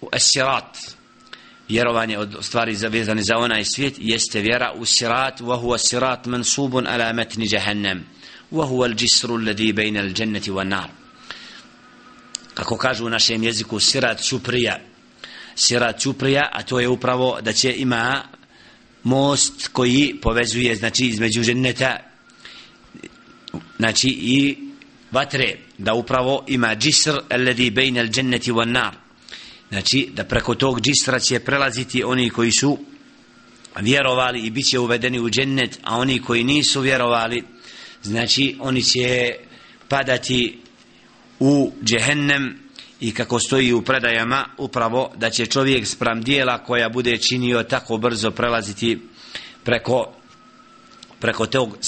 u esirat vjerovanje od stvari zavezane za onaj svijet jeste vjera u sirat wa huwa sirat mansubun ala matni jahannam wa huwa al-jisru alladhi bayna al-jannati wan-nar kako kažu u našem jeziku sirat čuprija sirat čuprija a to je upravo da će ima most koji povezuje znači između dženneta znači i vatre da upravo ima džisr alladhi bayna al-jannati wan-nar znači da preko tog džisra će prelaziti oni koji su vjerovali i bit će uvedeni u džennet a oni koji nisu vjerovali znači oni će padati u džehennem i kako stoji u predajama upravo da će čovjek spram dijela koja bude činio tako brzo prelaziti preko preko tog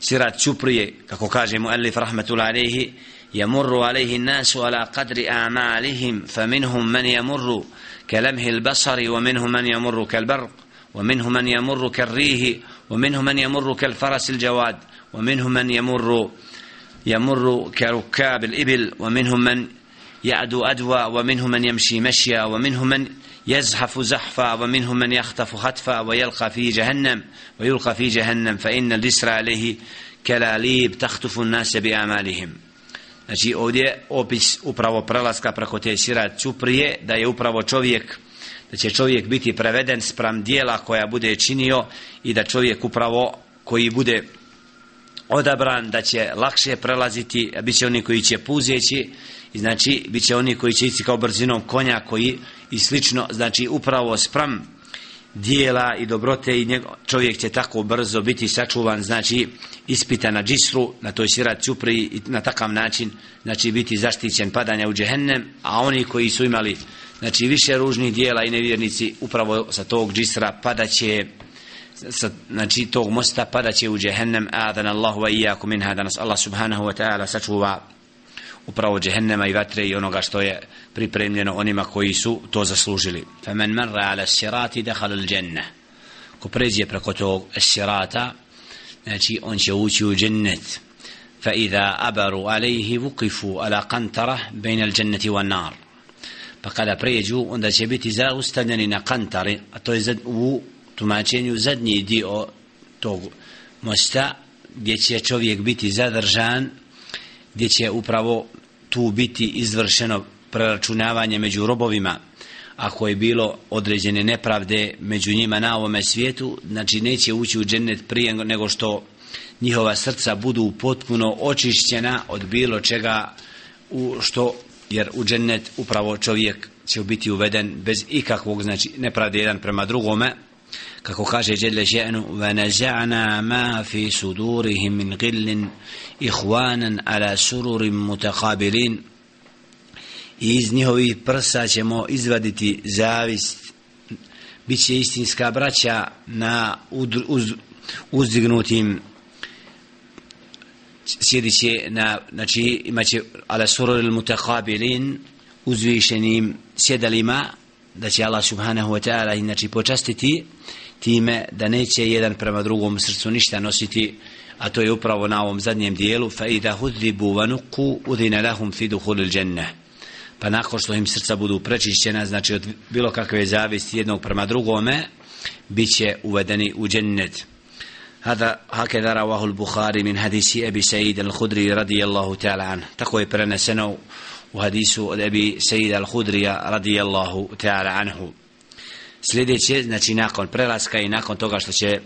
sirat čuprije kako kažemo Elif Rahmetul Alehi يمر عليه الناس على قدر أعمالهم فمنهم من يمر كلمه البصر ومنهم من يمر كالبرق ومنهم من يمر كالريه ومنهم من يمر كالفرس الجواد ومنهم من يمر يمر كركاب الإبل ومنهم من يعدو أدوى ومنهم من يمشي مشيا ومنهم من يزحف زحفا ومنهم من يخطف خطفا ويلقى في جهنم ويلقى في جهنم فإن الجسر عليه كلاليب تخطف الناس بأعمالهم Znači ovdje opis upravo prelaska preko te sirat čuprije, da je upravo čovjek, da će čovjek biti preveden spram dijela koja bude činio i da čovjek upravo koji bude odabran, da će lakše prelaziti, bit će oni koji će puzeći, i znači bit će oni koji će ići kao brzinom konja koji i slično, znači upravo spram dijela i dobrote i njego, čovjek će tako brzo biti sačuvan, znači ispita na džisru, na toj sirat čupri i na takav način, znači biti zaštićen padanja u džehennem, a oni koji su imali znači više ružnih dijela i nevjernici upravo sa tog džisra padaće sa, znači tog mosta padaće u džehennem, adan Allahu wa iyakum minha, da nas Allah subhanahu wa ta'ala sačuva upravo džehennema i vatre i onoga što je pripremljeno onima koji su to zaslužili. Faman marra ala sirati dakhala al janna. Ko pređe preko tog sirata, znači on će ući u džennet. Fa idha abaru alayhi wuqifu ala qantara bayna al jannati wan nar. Pa kada pređu, onda će biti zaustavljeni na kantari, a to je u tumačenju zadnji dio tog mosta, gdje će čovjek biti zadržan gdje će upravo tu biti izvršeno preračunavanje među robovima ako je bilo određene nepravde među njima na ovome svijetu znači neće ući u džennet prije nego što njihova srca budu potpuno očišćena od bilo čega u što jer u džennet upravo čovjek će biti uveden bez ikakvog znači nepravde jedan prema drugome kako kaže Jelle Ženu وَنَزَعْنَا مَا فِي سُدُورِهِمْ مِنْ غِلٍ إِخْوَانًا عَلَى سُرُرٍ مُتَقَابِلِينَ i iz njihovih prsa ćemo izvaditi zavist bit će istinska braća na uz, uzdignutim sjedit će na znači imaće ala surur mutakabilin uzvišenim sjedalima da će Allah subhanahu wa ta'ala inači počastiti time da neće jedan prema drugom srcu ništa nositi a to je upravo na ovom zadnjem dijelu fa idha hudribu wa nuqu udhina lahum fi dukhulil jannah pa nakon što im srca budu prečišćena znači od bilo kakve zavisti jednog prema drugome biće uvedeni u džennet هذا هكذا رواه البخاري من حديث أبي سعيد الخدري رضي الله تعالى عنه تقوي برنسنو وحديث Ebi سيد الخدري رضي الله تعالى عنه sljedeće, znači nakon prelaska i nakon toga što će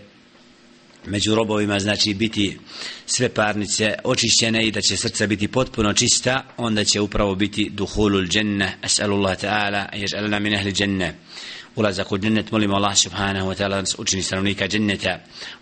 među robovima, znači biti sve parnice očišćene i da će srca biti potpuno čista, onda će upravo biti duhulul dženne, as'alullah ta'ala, jež'alana min ahli dženne. Ulazak u džennet, molimo Allah subhanahu wa ta'ala nas učini stanovnika dženneta.